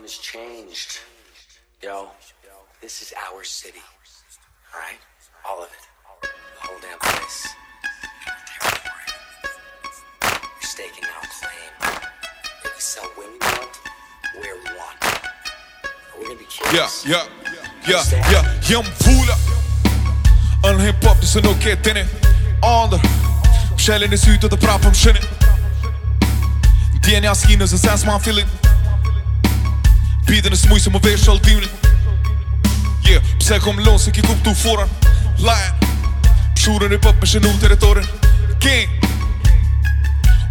game has changed. Yo, this is our city. Alright? All of it. The whole damn place. We're staking out a claim. If we sell when we want, where we want. We're gonna be Yeah, kings. yeah, yeah, yeah, jam voela Në hip hop nëse nuk e tini Andër Shellin e sytë të prapëm shini Djenja s'ki nëse sens ma fillin Bidin e s'muj se më vesh shalltimin Yeah, pse kom lonë se ki kuptu foran Lion Pshurën e pop me shenu teritorin King.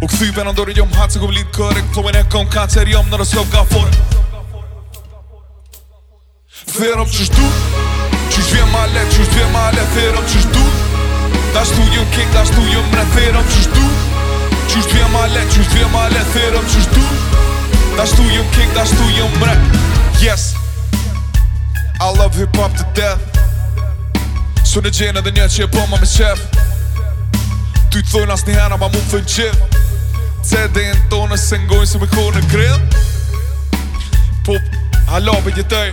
U këthy për në ndori jom hatë se kom lidë kërek Flowin e kom kancer jom në rëslov ga foren Therëm që shdu Që shvje ma let, që shvje ma let Therëm që shdu Da shtu jëm kek, da shtu jëm mre Therëm që shdu Që shvje ma let, që shvje ma let Therëm që shdu Da shtu jëm kek, da shtu jëm mre Yes. I love hip hop to death. Su në gjenë edhe një që e bëma me qef. Ty të thojnë as një ma mu fën qef. CD-n tonë se ngojnë se me kohë në grill. Po, halo për jetoj.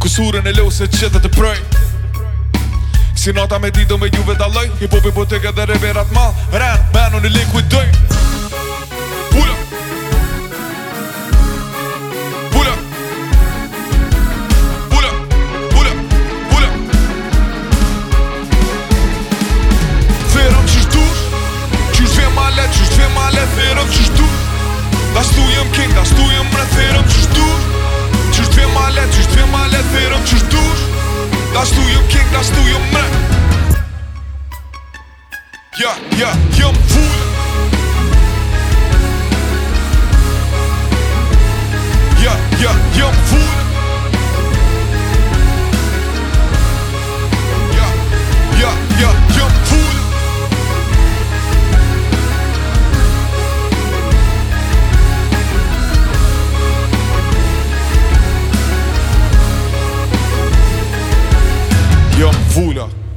Kusurën e lose qëtë të prej. Si nota me dido me juve daloj Hip hopi botek edhe reverat mal Ren, menu në liquid doj Yeah, yeah, yeah, fool. Ja, ja, ja, fool. Ja, ja, ja, ja, fool. Ja, fooler.